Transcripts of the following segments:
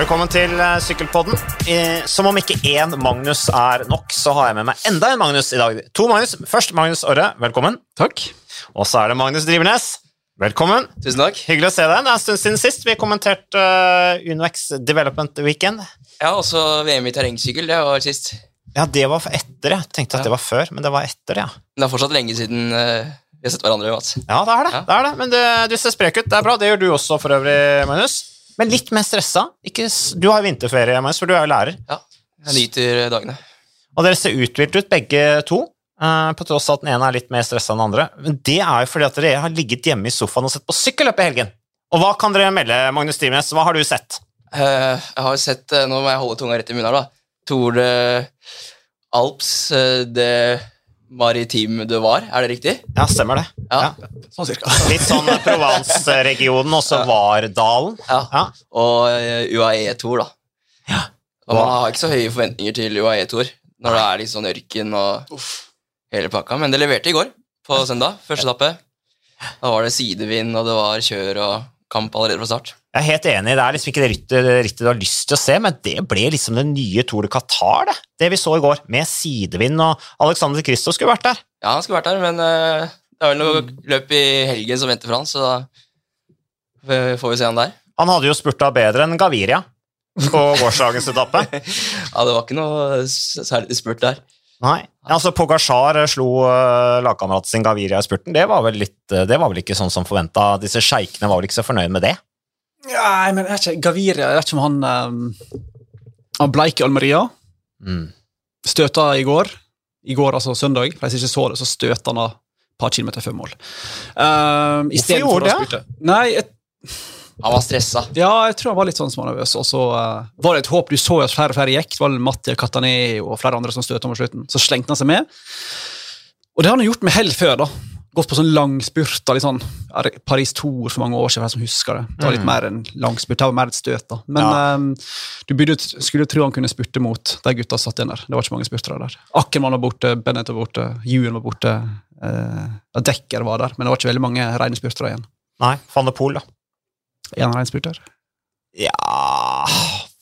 Velkommen til eh, Sykkelpodden. Eh, Som om ikke én Magnus er nok, så har jeg med meg enda en Magnus i dag. To Magnus. Først Magnus Orre, velkommen. Takk. Og så er det Magnus Drivenes. Velkommen. Tusen takk. Hyggelig å se deg. Det er en stund siden sist. Vi kommenterte uh, UnoX Development Weekend. Ja, også VM i terrengsykkel. Det var sist. Ja, det var for etter, jeg. Tenkte at Ja. det var før, men det var etter, ja. Det er fortsatt lenge siden eh, vi har sett hverandre, Mats. Ja, det er det. Ja. det, er det. Men det, du ser sprek ut. Det er bra. Det gjør du også for øvrig, Magnus. Men litt mer stressa. Ikke, du har vinterferie, Magnus, for du er jo lærer. Ja, jeg nyter dagene. Og dere ser uthvilt ut, begge to. eh, på tross av at den ene er litt mer stressa enn den andre. Men det er jo fordi at dere har ligget hjemme i sofaen og sett på sykkelløp i helgen. Og hva kan dere melde, Magnus Drivenes? Hva har du sett? Uh, jeg har sett eh, Nå må jeg holde tunga rett i munnen her, da. Tour de Alps eh, de du Var, er det riktig? Ja, stemmer det. Ja. Ja. Sånn cirka. Litt sånn Provence-regionen, og så Var-dalen. Ja. Ja. Og eh, UAE-tour, da. Ja. Og man har ikke så høye forventninger til UAE-tour når det er litt sånn ørken og hele pakka, men det leverte i går, på søndag. Første etappe. Da var det sidevind, og det var kjør og kamp allerede fra start. Jeg er helt enig, det er liksom ikke det rittet, rittet du har lyst til å se, men det ble liksom det nye Tour de Qatar, det. Det vi så i går, med sidevind, og Alexander Kristoff skulle vært der. Ja, han skulle vært der, men uh, det er vel noe løp i helgen som venter for han, så da eh, får vi se han der. Han hadde jo spurta bedre enn Gaviria på gårsdagens etappe. Ja, det var ikke noe særlig spurt der. Nei, altså Pogasjar slo uh, lagkameraten sin Gaviria i spurten. Det var vel litt, eh, det var vel ikke sånn som forventa. Disse sjeikene var vel ikke så fornøyd med det. Nei, men jeg ikke, Gaviria Jeg vet ikke om han um, Han bleik i Almeria. Mm. Støta i går. I går, altså søndag. For jeg ikke så det, så støta han et par kilometer før mål. Um, i stedet gjorde han det? Nei, jeg, Han var stressa. ja, jeg tror han var litt sånn smånervøs. Og så uh, var det et håp. Du så at flere og flere gikk. Det var Mattia Cataneo og flere andre som støta mot slutten. Så slengte han seg med. Og det har han gjort med hell før, da. Gått på sånn langspurter, litt sånn Paris Tour for mange år siden, for jeg som husker det. Det var litt Mm. mer en langspurt, det var mer et støt, da. Men Ja. um, du burde, skulle tro han kunne spurte mot de gutta som satt igjen der. Det var ikke mange spurtere der. Akkermann var borte, Bennett var borte, Juen var borte, uh, Dekker var der, men det var ikke veldig mange rene spurtere igjen. Nei, van de Pool, da. En rein spurter. Ja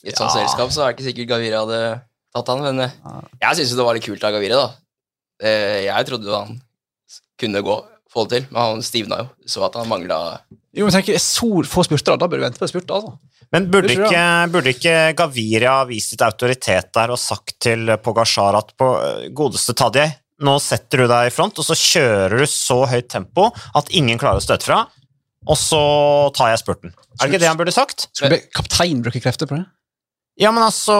I et sånt Ja. selskap så er det ikke sikkert Gavira hadde tatt han, men eh, Ja. jeg syns det var litt kult av Gavira, da. Eh, Jeg trodde jo han kunne gå, få det til, men han stivna jo. Så at han mangla Jo, men tenk, så få spurter, da bør du vente på spurter, altså. Men burde ikke, burde ikke Gaviria vist litt autoritet der og sagt til Pogasjar at på godeste Tadjei, nå setter du deg i front, og så kjører du så høyt tempo at ingen klarer å støte fra, og så tar jeg spurten. Er det ikke det han burde sagt? Skulle kaptein bruke krefter på det? Ja, men altså,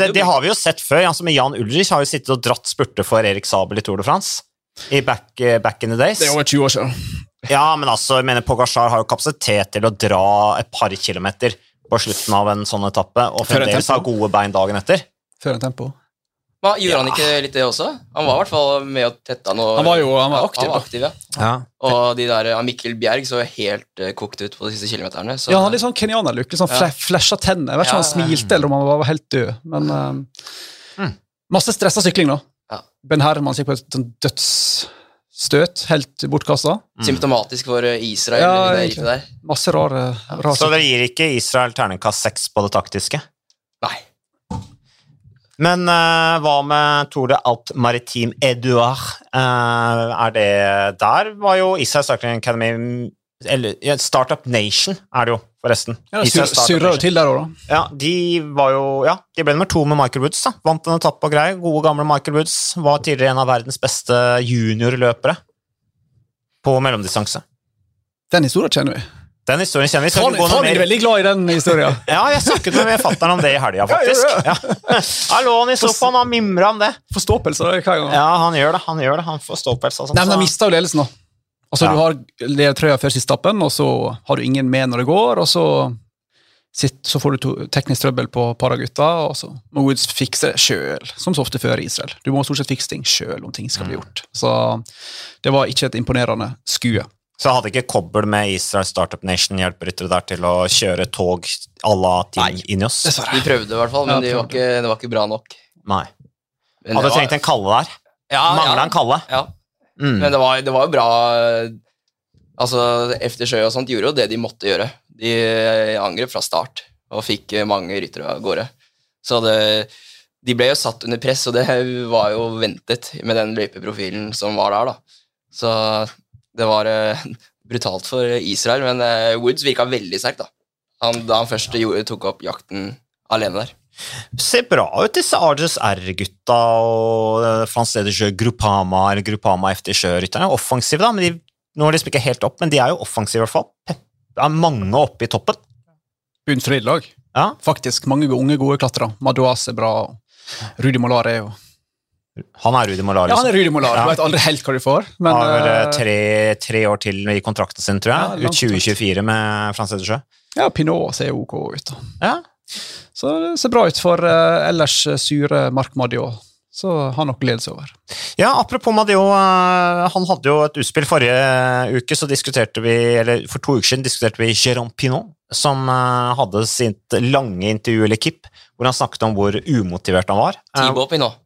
det, det har vi jo sett før. Altså, med Jan Ulrich har jo sittet og dratt spurter for Erik Sabel i Tour de France. I back, eh, back in the days. Det er over 20 år siden. Ja, men altså, jeg mener Pogasjar har jo kapasitet til å dra et par kilometer på slutten av en sånn etappe, og fremdeles ha gode bein dagen etter. Før en tempo. Hva, Gjorde han ikke litt det også? Han var i hvert fall med og tetta noe Han var jo han var aktiv. Han var aktiv, ja. Ja. Og de der, Mikkel Bjerg så helt eh, kokt ut på de siste kilometerne. Så Ja, han hadde litt sånn kenyanerlook. Sånn Ja. flasha tenner. Jeg vet ikke om han Ja, ja, ja. smilte eller om han var helt død. Men um, Mm. masse stressa sykling, da. Ja. Ben Herman gikk på et dødsstøt, helt bortkasta. symptomatisk for eh, Israel. Ja, det der. Masse rare, rare Så dere gir ikke Israel terningkast seks på det taktiske? Nei. Men uh, hva med Tour de Alp Maritim Eduard? Uh, er det Der var jo Israel Cycling Academy eller ja, Startup Nation er det jo, forresten. Ja, det sur- Surra jo til der òg, da. Ja, de var jo Ja, de ble nummer to med Michael Woods. da Vant en etappe og greier. Gode, gamle Michael Woods var tidligere en av verdens beste juniorløpere på mellomdistanse. Den historien kjenner vi. Den historien kjenner vi. Han, jeg er veldig glad i den historien. Ja, jeg snakket med fatter'n om det i helga, faktisk. Ja, Ja, Han lå han i sofaen og mimra om det. Forståpelser hver gang. Ja, han gjør det. Han gjør det. Han får ståpels sånn. Nei, men han mista jo ledelsen, da. Altså, Ja. Du har ledertrøya før siste stappen, og så har du ingen med når det går, og så, sitt, så får du to, teknisk trøbbel på paragutta, og så må Woods fikse det sjøl, som så ofte før i Israel. Du må stort sett fikse ting sjøl om ting skal bli gjort. Så det var ikke et imponerende skue. Så hadde ikke kobbel med Israel Startup Nation hjelperyttere der til å kjøre tog à la Team. Ineos? De prøvde i hvert fall, men Ja, de var ikke, det var ikke bra nok. Nei. Hadde trengt en Kalle der. ja, Mangla ja, en Kalle. ja. Mm. Men det var, det var jo bra Altså, Eftersjø og sånt gjorde jo det de måtte gjøre. De angrep fra start. og fikk mange ryttere av gårde. Så det, de ble jo satt under press, og det var jo ventet med den løypeprofilen som var der. da. Så det var uh, brutalt for Israel, men uh, Woods virka veldig sterk da han, da han først gjorde, tok opp jakten alene der. Ser bra ut, disse Arges R-gutta og franske Gruppama eller Gruppama FD-sjørytterne. Offensive, da, men de når de ikke helt opp, men de er jo offensive i hvert fall. Det er mange oppe i toppen. Bunnsolid lag. Ja. Faktisk. Mange unge, gode klatrere. Madouas er bra. Rudi Molar er jo Han er Rudi Molar. Ja, han Liksom. er Rudi Molar. Ja. Du vet aldri helt hva du får. Men Har vel eh, tre, tre år til i kontrakten sin, tror jeg. Ja, Ut 2024 med Frans Edersjø. ja, Pinot ser ok ut. da. Ja. Så det ser bra ut for uh, ellers eh, sure Mark Madiot. Så har nok glede seg over. ja, apropos Madio, Uh, han hadde jo et utspill forrige uke, så diskuterte vi, eller for to uker siden diskuterte vi Jérôme Pinot, som uh, hadde sitt lange intervju eller kipp, hvor han snakket om hvor umotivert han var. Eh, Thibaut Pinot.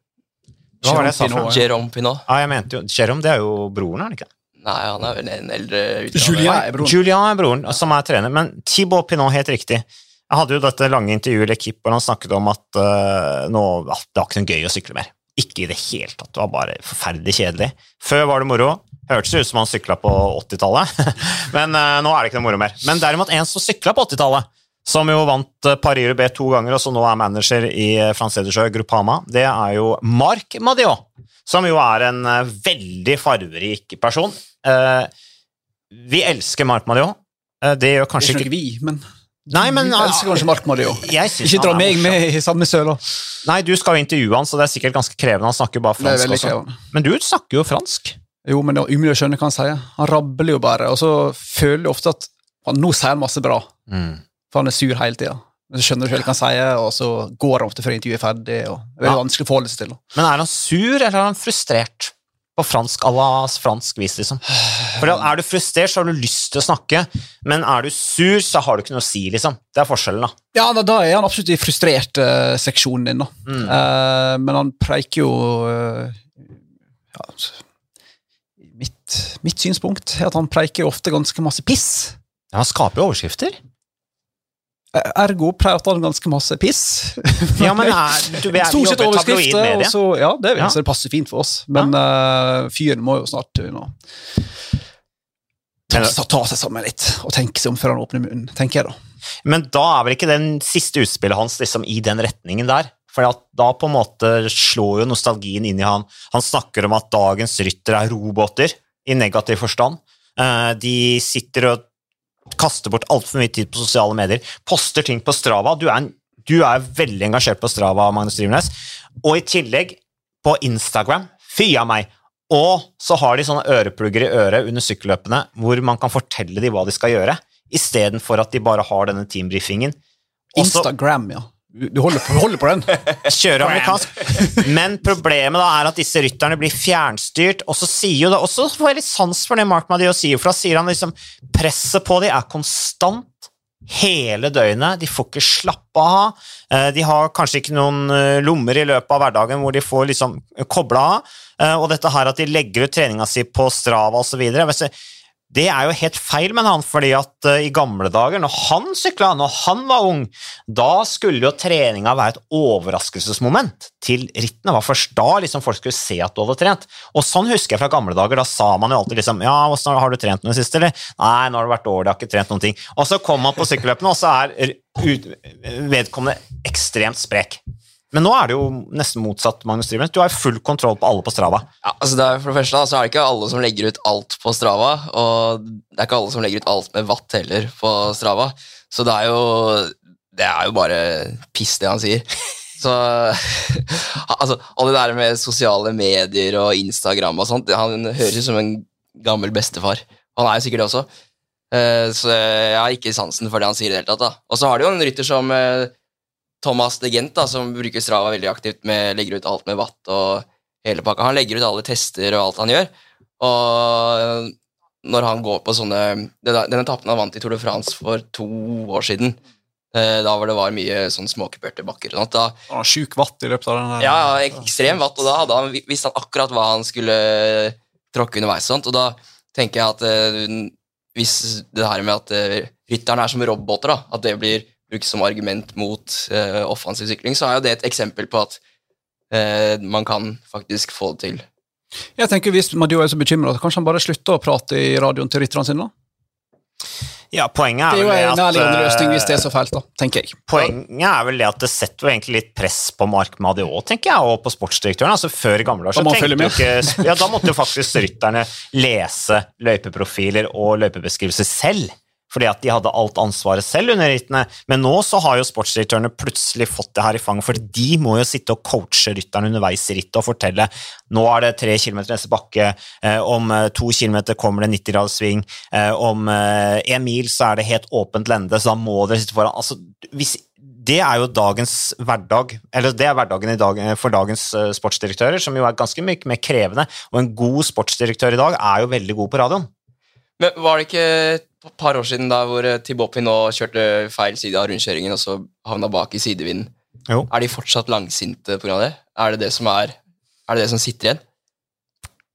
Hva var det jeg sa for noe? Jérôme Pinot. Ja, jeg mente jo, Jérôme, det er jo broren, er det ikke? Nei, han er vel en eldre utgave. Julien er broren. Julian er broren, som er trener, men Thibaut Pinot, helt riktig. Jeg hadde jo dette lange intervjuet i Lekip, hvor han snakket om at uh, nå, det var ikke noe gøy å sykle mer. Ikke i det hele tatt. Det var bare forferdelig kjedelig. Før var det moro. Hørtes ut som han sykla på 80-tallet, men uh, nå er det ikke noe moro mer. Men derimot en som sykla på 80-tallet, som jo vant uh, Paris-Roubais to ganger, og som nå er manager i Frans Edersjø Gruppama, det er jo Marc Madiot, som jo er en eh, veldig farverik person. Eh, vi elsker Marc Madiot. Eh, det gjør kanskje ikke vi, men Nei, men jeg elsker kanskje Mark Mario. Ikke dra meg med i samme søla. Nei, du skal jo intervjue han, så det er sikkert ganske krevende. Han snakker jo bare fransk også. krevende. Men du snakker jo fransk. Jo, men det er umulig å skjønne hva han sier. Han rabler jo bare, og så føler du ofte at han, nå sier han masse bra, for han er sur hele tida. Men så skjønner du ikke hva han sier, og så går han ofte før intervjuet er ferdig. og Det er Ja. vanskelig å forholde seg til. Men er han sur, eller er han frustrert? På fransk, à la fransk vis, liksom. For er du frustrert, så har du lyst til å snakke, men er du sur, så har du ikke noe å si, liksom. Det er forskjellen, da. Ja, da, da er han absolutt i frustrert eh, seksjonen din, da. Mm. Uh, men han preiker jo uh, ja, altså, mitt, mitt synspunkt er at han preiker ofte ganske masse piss. Ja, han skaper jo overskrifter. Ergo prater han ganske masse piss. Ja, men er, du, vi er, Stort sett overskrifter, og så, ja, det, Ja. så det passer fint for oss. Men eh, fyren må jo snart you know, ta, ta seg sammen litt, og tenke seg om før han åpner munnen, tenker jeg da. Men da er vel ikke den siste utspillet hans liksom i den retningen der? For da på en måte slår jo nostalgien inn i han. Han snakker om at dagens ryttere er roboter, i negativ forstand. Uh, De sitter og kaster bort altfor mye tid på sosiale medier, poster ting på Strava. Du er, en, du er veldig engasjert på Strava, Magnus Drivenes. Og i tillegg på Instagram. Fy av meg! Og så har de sånne øreplugger i øret under sykkelløpene hvor man kan fortelle dem hva de skal gjøre, istedenfor at de bare har denne teambriefingen. Og Instagram, ja. Du, holder på, du holder på den. kjører amerikansk. Men problemet da er at disse rytterne blir fjernstyrt, og så sier jo det også får jeg litt sans for det Mark Madio sier, for da sier han liksom presset på dem er konstant hele døgnet. De får ikke slappe av. Eh, De har kanskje ikke noen eh, lommer i løpet av hverdagen hvor de får liksom kobla av. Eh, Og dette her at de legger ut treninga si på Strava osv. Det er jo helt feil men han, fordi at eh, i gamle dager, når han sykla, når han var ung, da skulle jo treninga være et overraskelsesmoment til rittene. var først da liksom folk skulle se at du hadde trent. Og sånn husker jeg fra gamle dager. Da sa man jo alltid liksom Ja, hvordan har du trent noe i det siste, eller? Nei, nå har det vært dårlig, jeg har ikke trent noen ting. Og så kommer man på sykkelløpene, og så er vedkommende ekstremt sprek. Men nå er det jo nesten motsatt, Magnus Drivenes. Du har full kontroll på alle på Strava. Ja, altså det er, for det første da, så er det ikke alle som legger ut alt på Strava, og det er ikke alle som legger ut alt med watt heller på Strava. Så det er jo, det er jo bare piss, det han sier. Så altså, og det der med sosiale medier og Instagram og sånt, han høres ut som en gammel bestefar. Han er jo sikkert det også. Eh, Så jeg har ikke sansen for det han sier i det hele tatt. da. Og så har du jo en rytter som eh, Thomas de Gent, da, som bruker Strava veldig aktivt, med, legger ut alt med watt og hele pakka. Han legger ut alle tester og alt han gjør. Og når han går på sånne Den etappen han vant i Tour de France for to år siden, eh, da hvor det var mye sånn småkuperte bakker og sånt, da Han har sjuk vatt i løpet av den der. ja, ekstrem watt, og da hadde han, visste han akkurat hva han skulle tråkke underveis. Sånt, og da tenker jeg at eh, hvis det her med at eh, rytterne er som roboter, da, at det blir brukes som argument mot uh, offensiv sykling, så er jo det et eksempel på at uh, man kan faktisk få det til. Jeg tenker Hvis Madio er så bekymra, kanskje han bare slutter å prate i radioen til rytterne sine? Ja, poenget Det er er jo vel det en at nærliggende løsning hvis det er eh, så feilt, da, tenker jeg. Poenget er vel det at det setter jo egentlig litt press på Mark Madi tenker jeg, og på sportsdirektøren. Altså Før i gamle dager så tenkte følge jo ikke Ja, da måtte jo faktisk rytterne lese løypeprofiler og løypebeskrivelser selv. Fordi at de hadde alt ansvaret selv under rittene. Men nå så har jo sportsdirektørene plutselig fått det her i fanget, for de må jo sitte og coache rytterne underveis i rittet og fortelle nå er det tre kilometer neste bakke, eh, om eh, to kilometer kommer det 90 graders sving, eh, om en mil så er det helt åpent lende, så da må dere sitte foran. Altså, hvis, det er jo dagens hverdag, eller det er hverdagen dag, for dagens sportsdirektører, som jo er ganske mye mer krevende. Og en god sportsdirektør i dag er jo veldig god på radioen. Men var det ikke et par år siden da hvor Tibopi nå kjørte feil side av rundkjøringen og så havna bak i sidevinden? Jo. Er de fortsatt langsinte pga. det? Er det det som er Er det det som sitter igjen?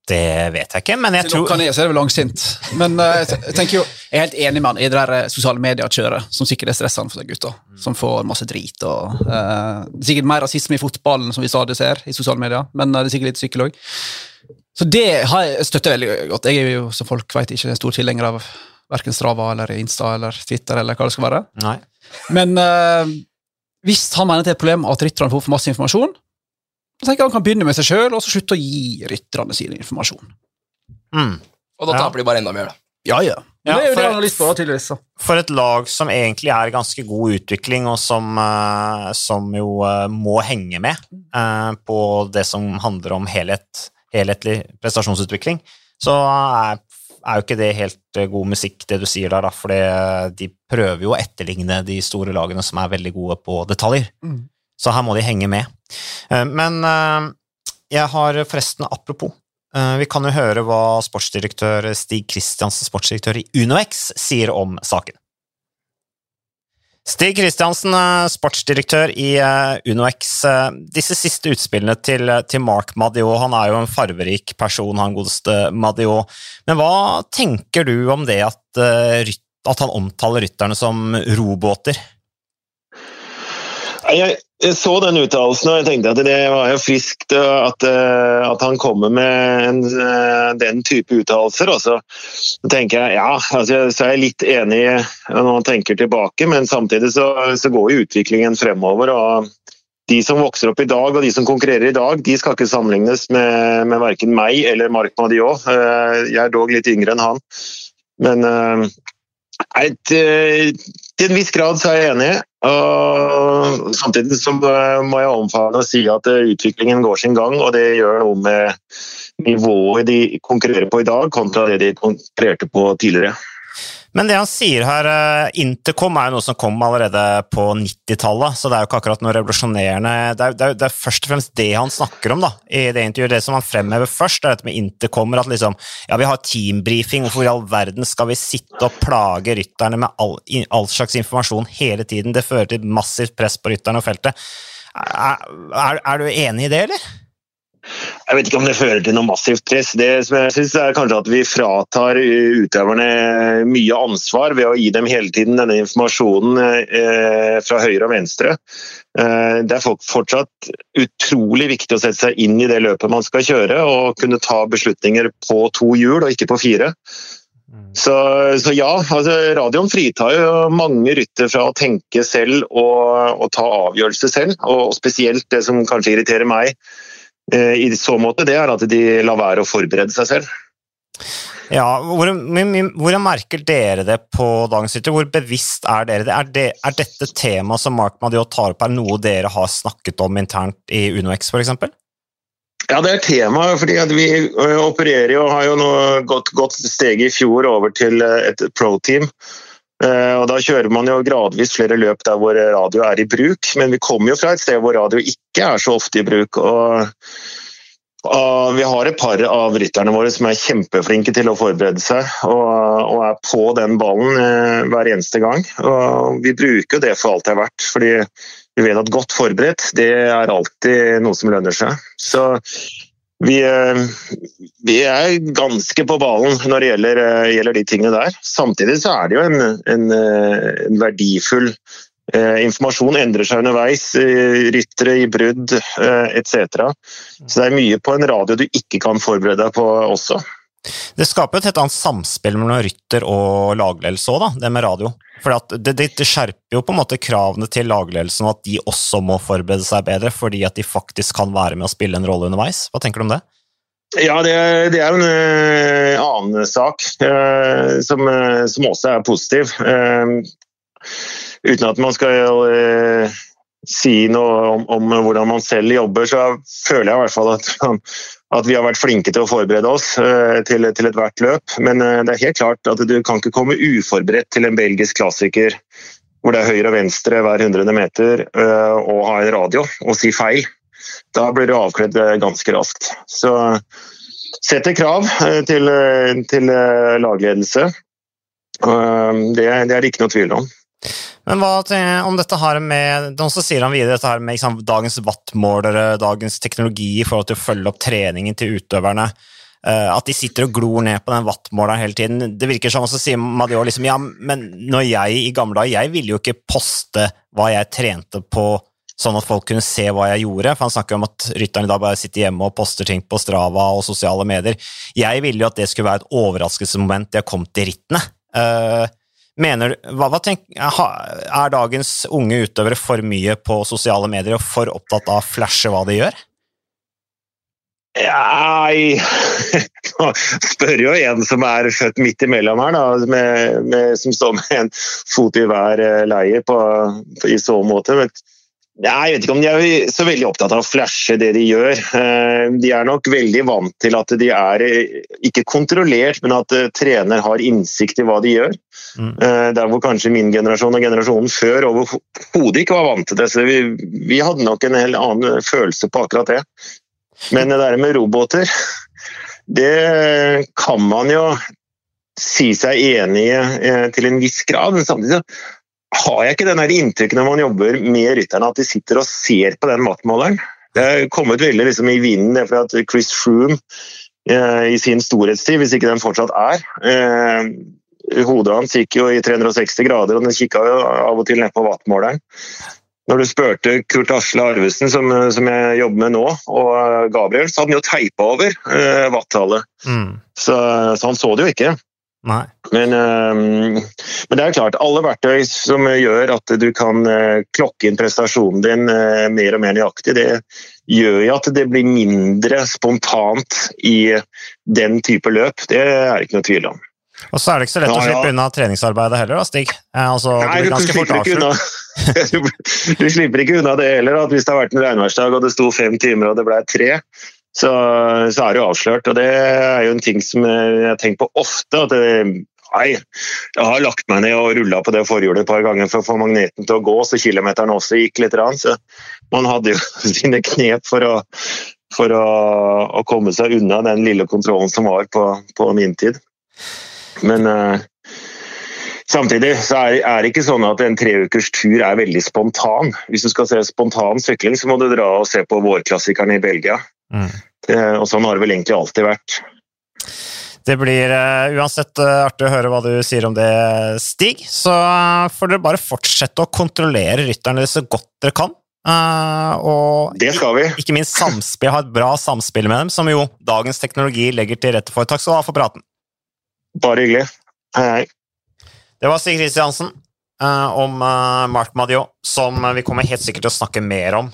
Det vet jeg ikke, men jeg tror noe ned, så er det vel langsint. Men uh, jeg tenker jo, jeg er helt enig med han i det der eh, sosiale medier-kjøret, som sikkert er stressende for de gutta. Som får masse drit. og uh, Det er sikkert mer rasisme i fotballen, som vi stadig ser i sosiale medier, men uh, det er sikkert litt sykkel òg. Så det har jeg støtter veldig godt. Jeg er jo, som folk vet, ikke en stor tilhenger av verken Strava eller Insta eller Twitter eller hva det skal være. Nei. Men eh, hvis han mener det er et problem at rytterne får for masse informasjon, så tenker jeg han kan begynne med seg sjøl og så slutte å gi rytterne sine informasjon. Mm. Og da Ja. taper de bare enda mer, da. Ja, ja. Ja, det er jo det han har lyst på, tydeligvis. så. For et lag som egentlig er ganske god utvikling, og som, eh, som jo eh, må henge med eh, på det som handler om helhet, helhetlig prestasjonsutvikling, så er, er jo ikke det helt eh, god musikk, det du sier der, for de prøver jo å etterligne de store lagene som er veldig gode på detaljer. Mm. Så her må de henge med. Eh, Men eh, jeg har forresten, apropos, vi kan jo høre hva sportsdirektør Stig Kristiansen, sportsdirektør i UnoX, sier om saken. Stig Kristiansen, eh, sportsdirektør i eh, UnoX. Eh, Disse siste utspillene til, til Mark Madiot, han er jo en farverik person, han godeste Madiot. Men hva tenker du om det at, at han omtaler rytterne som robåter? Jeg, jeg så den uttalelsen og jeg tenkte at det var jo friskt uh, at, uh, at han kommer med en, uh, den type uttalelser. Og så tenker jeg ja, altså, så er jeg litt enig når man tenker tilbake, men samtidig så, så går utviklingen fremover. og de som vokser opp i dag og de som konkurrerer i dag, de skal ikke sammenlignes med, med verken meg eller Mark Madiot. Jeg er dog litt yngre enn han. Men Nei, til, til en viss grad så er jeg enig. Og samtidig så må jeg omfavne og si at utviklingen går sin gang, og det gjør noe med nivået de konkurrerer på i dag, kontra det de konkurrerte på tidligere. Men det han sier her, eh, Intercom er jo noe som kom allerede på 90-tallet, så det er jo ikke akkurat noe revolusjonerende. Det er, det, er, det er først og fremst det han snakker om da, i det intervjuet. Det som han fremhever først, er dette med intercomer. At liksom, ja, vi har teambrifing, hvorfor i all verden skal vi sitte og plage rytterne med all, all slags informasjon hele tiden? Det fører til massivt press på rytterne og feltet. Er, er, du enig i det, eller? Jeg vet ikke om det fører til noe massivt press. Det som jeg synes er kanskje at vi fratar utøverne mye ansvar ved å gi dem hele tiden denne informasjonen eh, fra høyre og venstre. Eh, det er fortsatt utrolig viktig å sette seg inn i det løpet man skal kjøre, og kunne ta beslutninger på to hjul og ikke på fire. Så, så ja, altså radioen fritar jo mange rytter fra å tenke selv og, og ta avgjørelser selv. Og spesielt det som kanskje irriterer meg i så måte, det er at de lar være å forberede seg selv. Ja, hvordan, merker dere det på dagens Rytter? Hvor bevisst er dere det? Er, det, er dette temaet som Mark Madiot tar opp, er noe dere har snakket om internt i UnoX f.eks.? Ja, det er tema, fordi vi opererer jo, har jo nå gått, gått steget i fjor over til et pro-team. Og Da kjører man jo gradvis flere løp der hvor radio er i bruk, men vi kommer jo fra et sted hvor radio ikke er så ofte i bruk. og, Vi har et par av rytterne våre som er kjempeflinke til å forberede seg og er på den ballen eh, hver eneste gang. Og Vi bruker det for alt det er verdt, fordi vi vet at godt forberedt det er alltid noe som lønner seg. Så vi, vi, er ganske på ballen når det gjelder, gjelder, de tingene der. Samtidig så er det jo en, en, en verdifull Eh, informasjon endrer seg underveis, eh, ryttere i brudd eh, etc. Så det er mye på en radio du ikke kan forberede deg på også. Det skaper et helt annet samspill mellom rytter og lagledelse òg, det med radio. For det, det, skjerper jo på en måte kravene til lagledelsen, at de også må forberede seg bedre, fordi at de faktisk kan være med å spille en rolle underveis. Hva tenker du om det? Ja, det, det er en uh, annen sak uh, som, uh, som, også er positiv. uten at man skal si noe om, om, hvordan man selv jobber, så føler jeg i hvert fall at man at vi har vært flinke til å forberede oss uh, til, til ethvert løp. Men uh, det er helt klart at du kan ikke komme uforberedt til en belgisk klassiker hvor det er høyre og venstre hver hundrede meter, uh, og ha en radio og si feil. Da blir du avkledd ganske raskt. Så setter krav til, til lagledelse. Det, det er det ikke noe tvil om. Men hva om dette her med Så sier han videre dette her med liksom, dagens wattmålere, dagens teknologi i forhold til å følge opp treningen til utøverne. Uh, at de sitter og glor ned på den wattmåleren hele tiden. Det virker som, også sier Madio liksom, ja, men når jeg i gamle dager Jeg ville jo ikke poste hva jeg trente på, sånn at folk kunne se hva jeg gjorde. For han snakker om at rytterne da bare sitter hjemme og poster ting på Strava og sosiale medier. Jeg ville jo at det skulle være et overraskelsesmoment da jeg kom til rittene. Uh, Mener, hva, hva tenk, er dagens unge utøvere for mye på sosiale medier og for opptatt av å flashe hva de gjør? Nei Nå spør jo en som er født midt imellom her, da, med, med, som står med en fot i hver eh, leie på, på, i så måte. Men jeg vet ikke om de er så veldig opptatt av å flashe det de gjør. Eh, de er nok veldig vant til at de er eh, ikke kontrollert, men at eh, trener har innsikt i hva de gjør. Mm. Der hvor kanskje min generasjon og generasjonen før overhodet ikke var vant til det. Så vi, vi hadde nok en helt annen følelse på akkurat det. Men det der med roboter, det kan man jo si seg enig i til en viss grad. Men samtidig har jeg ikke den inntrykket når man jobber med rytterne, at de sitter og ser på den matmåleren. Det er kommet veldig liksom, i vinden det for at Chris Froome eh, i sin storhetstid, hvis ikke den fortsatt er eh, Hodet hans gikk jo i 360 grader, og den kikka jo av og til ned på wattmåleren. Når du spurte Kurt Asle Arvesen, som, som, jeg jobber med nå, og Gabriel, så hadde han jo teipa over eh, wattallet. Mm. Så, så, han så det jo ikke. Men, um, men, det er klart, alle verktøy som gjør at du kan uh, klokke inn prestasjonen din uh, mer og mer nøyaktig, det gjør jo at det blir mindre spontant i den type løp. Det er det ikke noe tvil om. Og så er det ikke så lett ja, å slippe unna treningsarbeidet heller, da, Stig? Eh, altså, Nei, du, du, slipper unna. du slipper ikke unna det heller. at Hvis det har vært en regnværsdag og det sto fem timer og det ble tre, så, så, er det jo avslørt. Og det er jo en ting som jeg tenkt på ofte. at det, Nei, jeg har lagt meg ned og rulla på det forhjulet et par ganger for å få magneten til å gå, så kilometeren også gikk litt. Så man hadde jo sine knep for å, for å, å komme seg unna den lille kontrollen som var på, på min tid. Men uh, Samtidig så er, er, det ikke sånn at en treukers tur er veldig spontan. Hvis du skal se spontan sykling, så må du dra og se på vårklassikerne i Belgia. Mm. Eh, og sånn har det vel egentlig alltid vært. Det blir uh, uansett uh, artig å høre hva du sier om det, Stig. Så uh, får dere bare fortsette å kontrollere rytterne så godt dere kan. og det skal vi. ikke minst samspill, ha et bra samspill med dem, som jo dagens teknologi legger til rette for. Takk skal du ha for praten. Bare hyggelig. Hei, hei. Det var Stig Kristiansen om Mark Madio, som vi kommer helt sikkert til å snakke mer om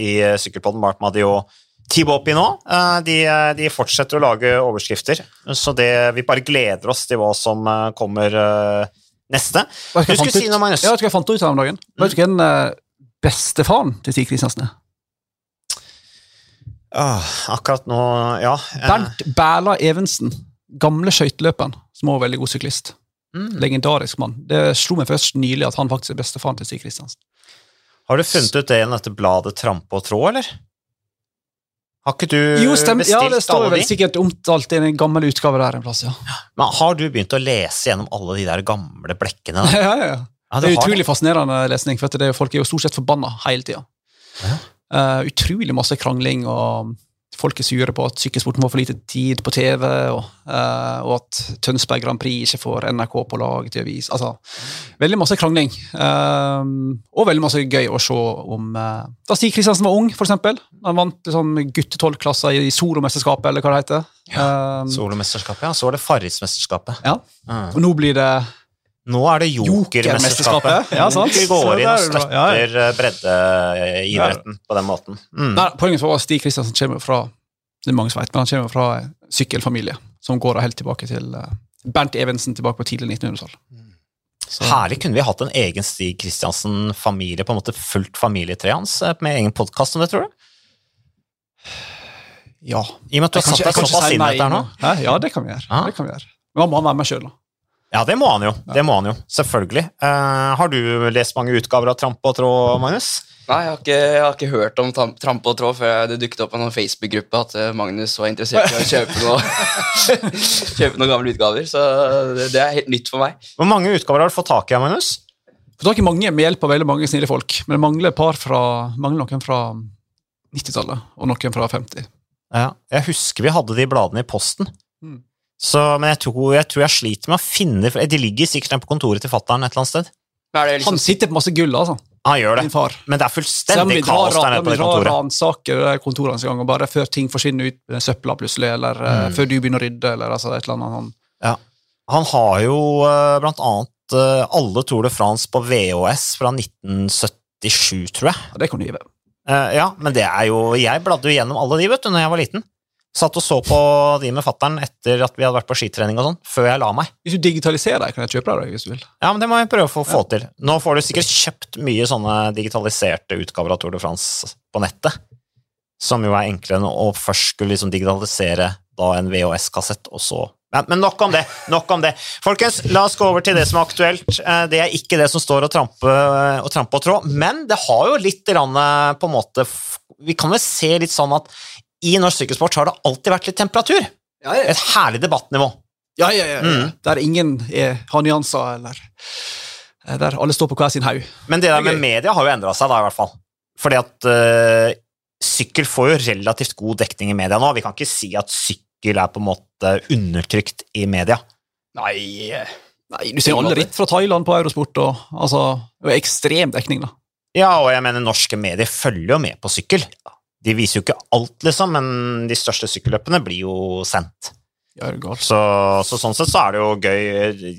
i Sykkelpodden. Mark Madio Tibopi nå. Eh, de, de, fortsetter å lage overskrifter, så det, vi bare gleder oss til hva som eh, kommer eh, neste. Du skulle si noe, Magnus. Ja, vet du hva jeg fant ut her om dagen? Mm. Vet du hvem bestefaren til Stig Kristiansen er? Ah, akkurat nå, ja. Bernt Bæla Evensen. Gamle skøyteløperen, som var veldig god syklist. Mm. Legendarisk mann. Det slo meg først nylig at han faktisk er bestefaren til Stig Kristiansen. Har du funnet ut det gjennom dette bladet Trampe og tråd, eller? Har ikke du jo, bestilt alle de? Ja, det står vel sikkert omtalt i en gammel utgave der en plass, ja. Men har du begynt å lese gjennom alle de der gamle blekkene? Da? ja, ja, ja. ja det, er utrolig det. fascinerende lesning, for det, folk er jo stort sett forbanna hele tida. Ja. Uh, utrolig masse krangling og folk er sure på at sykkelsporten får for lite tid på TV, og, uh, og at Tønsberg Grand Prix ikke får NRK på lag til å vise Altså, veldig masse krangling. Um, og veldig masse gøy å se om uh, Da Stig Kristiansen var ung, eksempel. Han vant liksom, guttetolvklasser i solomesterskapet, eller hva det heter. Eh, Solomesterskapet, ja. Så var det Farrismesterskapet. ja. Mm. Og nå blir det Nå er det Jokermesterskapet. Ja, sant. Vi går inn og er støtter breddeidretten på den måten. Mm. Nei, Poenget var at Stig Kristiansen kommer fra det er mange som vet, men han kommer fra sykkelfamilie som går helt tilbake til eh, Bernt Evensen tilbake på tidlig 1900-tall. Så- Herlig kunne vi hatt en egen Stig Kristiansen-familie, på en måte fulgt familietreet hans, eh, med egen podkast om det, tror du? Ja. I og med at du har satt deg såpass inn i dette her nå. Ja, det kan vi gjøre. Ah. Det kan vi gjøre. Men han må være med sjøl, da. Ja, det må han jo. Det må han jo, Selvfølgelig. Uh, har du lest mange utgaver av Trampe og tråd, Magnus? Nei, jeg har, ikke, jeg har ikke hørt om Tramp trampe og tråd før det dukket opp på en Facebook-gruppe at eh, Magnus var interessert i å kjøpe noe Kjøpe noen gamle utgaver. Så det, det er helt nytt for meg. Hvor mange utgaver har du fått tak i, Magnus? Fått tak i mange med hjelp av veldig mange snille folk, men det mangler et par fra, mangler noen fra 90-tallet og noen fra 50. Ja, jeg husker vi hadde de bladene i posten. Så, men jeg tror, jeg tror jeg sliter med å finne for De ligger sikkert på kontoret til fattern et eller annet sted. Er det Han liksom, sitter på masse gull, altså. Han gjør det, men det er de fullstendig vil kaos der nede på det kontoret. kontoret. ransaker kontorene kontoret hans gang, og bare før ting forsvinner ut med søpla plutselig, eller mm. uh, før du begynner å rydde, eller altså, et eller annet sånn. Han har jo uh, blant annet uh, alle Tour de France på VHS fra 1977, tror jeg. Ja, det kan du gi. Eh, ja, men det er jo Jeg bladde jo gjennom alle de, vet du, når jeg var liten. Satt og så på de med fattern etter at vi hadde vært på skitrening og sånn, før jeg la meg. Hvis du digitaliserer deg, kan jeg kjøpe deg hvis du vil. Ja, men det må jeg prøve å få, få til. Nå får du sikkert kjøpt mye sånne digitaliserte utgaver av Tour de France på nettet. Som jo er enklere enn å først skulle liksom digitalisere da en VHS-kassett, og så men, Men nok om det. nok om det. Folkens, la oss gå over til det som er aktuelt. Eh, Det er ikke det som står og trampe og, trampe og trå, men det har jo litt eh, på en måte Vi kan vel se litt sånn at i norsk sykkelsport har det alltid vært litt temperatur. Ja, ja, Et herlig debattnivå. ja. ja, ja, Mm. Der ingen er, har nyanser, eller eh, der alle står på hver sin haug. Men det der er med media har jo endra seg, da, i hvert fall. Fordi at uh, sykkel får jo relativt god dekning i media nå. Vi kan ikke si at sykkel er på en måte undertrykt i media. Nei, nei du ser jo alle ritt fra Thailand på Eurosport, og altså, det er ekstrem dekning, da. Ja, og jeg mener norske medier følger jo med på sykkel. De viser jo ikke alt, liksom, men de største sykkelløpene blir jo sendt. Ja, er godt. Så, så sånn sett så er det jo gøy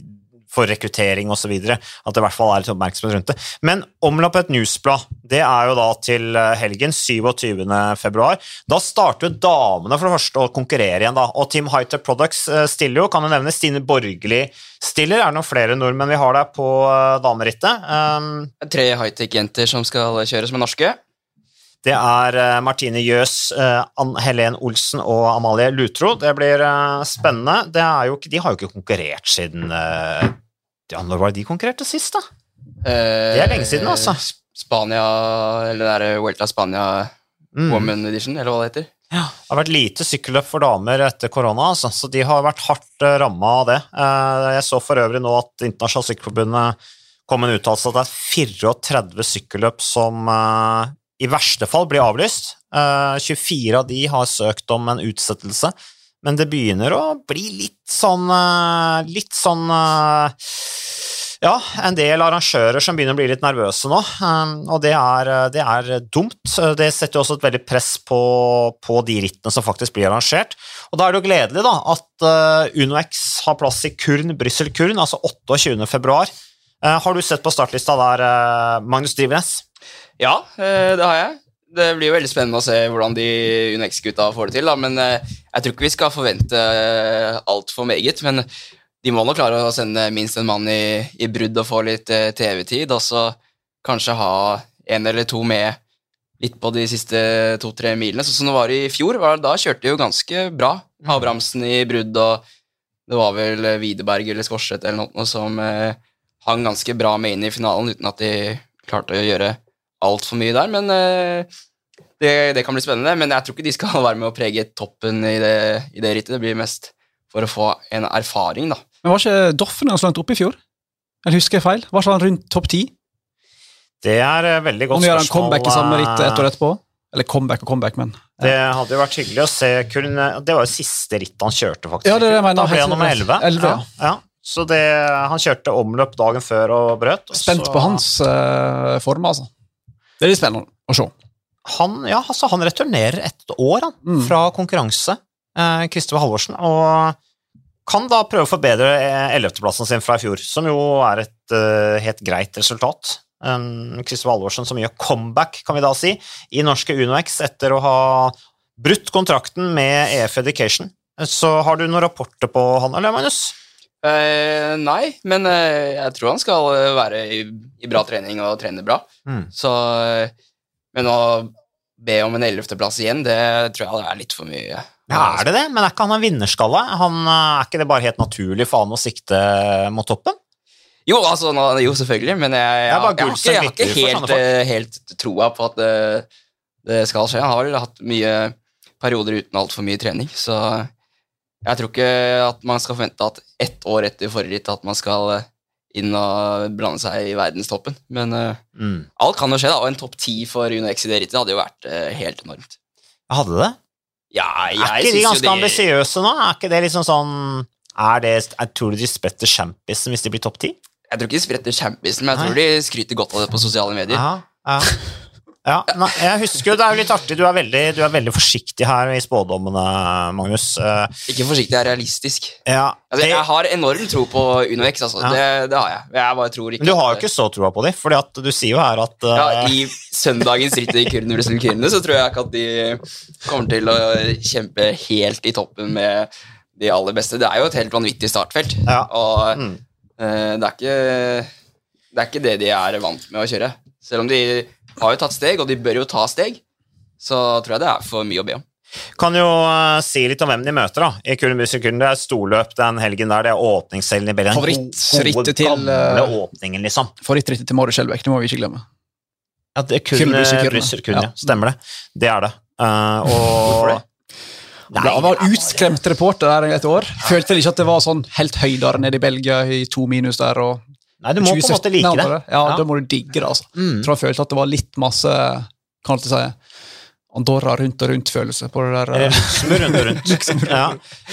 for rekruttering osv. at det i hvert fall er litt oppmerksomhet rundt det. Men Omlappet Newsblad det er jo da til eh, helgen, 27. februar. Da starter jo damene for det første å konkurrere igjen, da. Og Team Hightech Products eh, stiller jo, kan du nevne. Stine Borgli stiller. Er det noen flere nordmenn vi har der på eh, damerittet? Um, tre high-tech-jenter som skal kjøre som er norske. Det er eh, Martine Jøs, eh, Ann Helen Olsen og Amalie Lutro. Det blir eh, spennende. Det jo de har jo ikke konkurrert siden ja, Når var det de konkurrerte sist, da? Eh, Det er lenge siden, altså. Spania, eller det er Vuelta Spania Mm. Woman Edition, eller hva det heter. Det har vært lite sykkelløp for damer etter korona, altså, så de har vært hardt ramma av det. Jeg så for øvrig nå at Internasjonalt Sykkelforbundet kom en uttalelse at det er 34 sykkelløp som i verste fall blir avlyst. Eh, 24 av de har søkt om en utsettelse, men det begynner å bli litt sånn eh, Litt sånn eh, ja, en del arrangører som begynner å bli litt nervøse nå, og det er, det er dumt. Det setter jo også et veldig press på, på de rittene som faktisk blir arrangert. Og da er det jo gledelig da, at UnoX har plass i Kurn, Brussel-Kurn, altså 28. februar. Uh, har du sett på startlista der, Magnus Drivenes? Ja, eh, det har jeg. Det blir jo veldig spennende å se hvordan de UNX-gutta får det til. Da. Men eh, jeg tror ikke vi skal forvente eh, altfor meget. Men de må nok klare å sende minst en mann i, i brudd og få litt TV-tid. Og så kanskje ha en eller to med litt på de siste to-tre milene. Sånn som det var i fjor. Da kjørte de jo ganske bra. Abrahamsen i brudd, og det var vel Widerberg eller Skorseth eller noe som hang ganske bra med inn i finalen uten at de klarte å gjøre altfor mye der, men eh, det, det kan bli spennende. Men jeg tror ikke de skal være med å prege toppen i det, i det rittet. Det blir mest for å få en erfaring, da. Men var ikke Doffen så langt oppe i fjor? Eller husker jeg feil? Var ikke han rundt topp ti? Det er veldig godt spørsmål. Om vi gjør en comeback i samme ritt ett år etterpå? Eller comeback og comeback, men Det hadde jo vært hyggelig å se Kuln Det var jo siste ritt han kjørte, faktisk. Ja, det er det jeg mener. Da ble han nummer 11. 11, ja. ja. Så det, han kjørte omløp dagen før og brøt. og Spent så- på hans uh, form, altså. Det litt spennende å se. Han, ja, altså, han returnerer et år han, Mm. fra konkurranse, eh, Kristoffer Halvorsen, og kan da prøve å forbedre ellevteplassen sin fra i fjor, som jo er et uh, helt greit resultat. Um, Kristoffer Halvorsen som gjør comeback, kan vi da si, i norske UnoX etter å ha brutt kontrakten med EF Education. Så har du noen rapporter på han, eller Magnus? Eh, nei, men uh, jeg tror han skal eh, være i, i bra trening og trene bra. Mm. Så, men å be om en ellevteplass igjen, det tror jeg er litt for mye. Ja, er det det? Men er ikke han en vinnerskalle? Han, er ikke det bare helt naturlig for han å sikte mot toppen? Jo, altså, nå, jo, selvfølgelig, men jeg, jeg, jeg, jeg, jeg har ikke helt, helt troa på at det, det skal skje. Han har vel hatt mye perioder uten altfor mye trening, så jeg tror ikke at man skal forvente at ett år etter forrige ritt at man skal eh, inn og blande seg i verdenstoppen. Men uh, Mm. alt kan jo skje, da, og en topp ti for UnoX i det rittet hadde jo vært uh, helt enormt. Hadde det? Ja, Er ikke de ganske det ambisiøse nå? Er ikke det liksom sånn er det, Jeg tror de spretter champisen hvis de blir topp ti? Jeg tror ikke de spretter champisen, men jeg tror de skryter godt av det på sosiale medier. Ja, ja. ja nei, jeg husker jo, det er jo litt artig, du er veldig, du er veldig forsiktig her i spådommene, Magnus. Eh, Ikke forsiktig, jeg er realistisk. ja, Altså, jeg har enorm tro på UnoX, altså. Ja. Det, det har jeg. Jeg bare tror ikke men du har jo ikke så troa på dem, at du sier jo her at uh, ja, I søndagens ritt i Kurden så tror jeg ikke at de kommer til å kjempe helt i toppen med de aller beste. Det er jo et helt vanvittig startfelt. Ja. Og Mm. uh, det, er ikke, det er ikke det de er vant med å kjøre. Selv om de har jo tatt steg, og de bør jo ta steg, så tror jeg det er for mye å be om. Kan jo eh, si litt om hvem de møter da i Kulen Det er storløp den helgen der, det er åpningshelgen i Belgien. Favorittrittet til, eh, åpningen, liksom. Favorittrittet til Marit Skjelbæk, det må vi ikke glemme. Ja, det er kun Kyrne, Ja. Stemmer det. Det er det. Uh, og det? Nei, Han var utskremt reporter der et år. Følte ikke at det var sånn helt høydere nede i Belgia i to minus der. og Nei, du må på en måte like det. Ja, Ja. da må du digge det, altså. Mm. Jeg tror jeg følte at det var litt masse kan alltid si, Andorra rundt og rundt-følelse på det der. Luxembourg rundt og rundt. ja.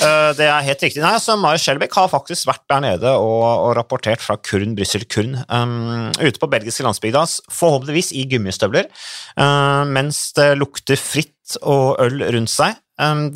Eh, Det er helt riktig. Nei, så Marius Skjelbæk har faktisk vært der nede og, og rapportert fra Kurn, Brussel Kurn, um, ute på belgiske landsbygda, forhåpentligvis i gummistøvler, uh, mens det lukter fritt og øl rundt seg.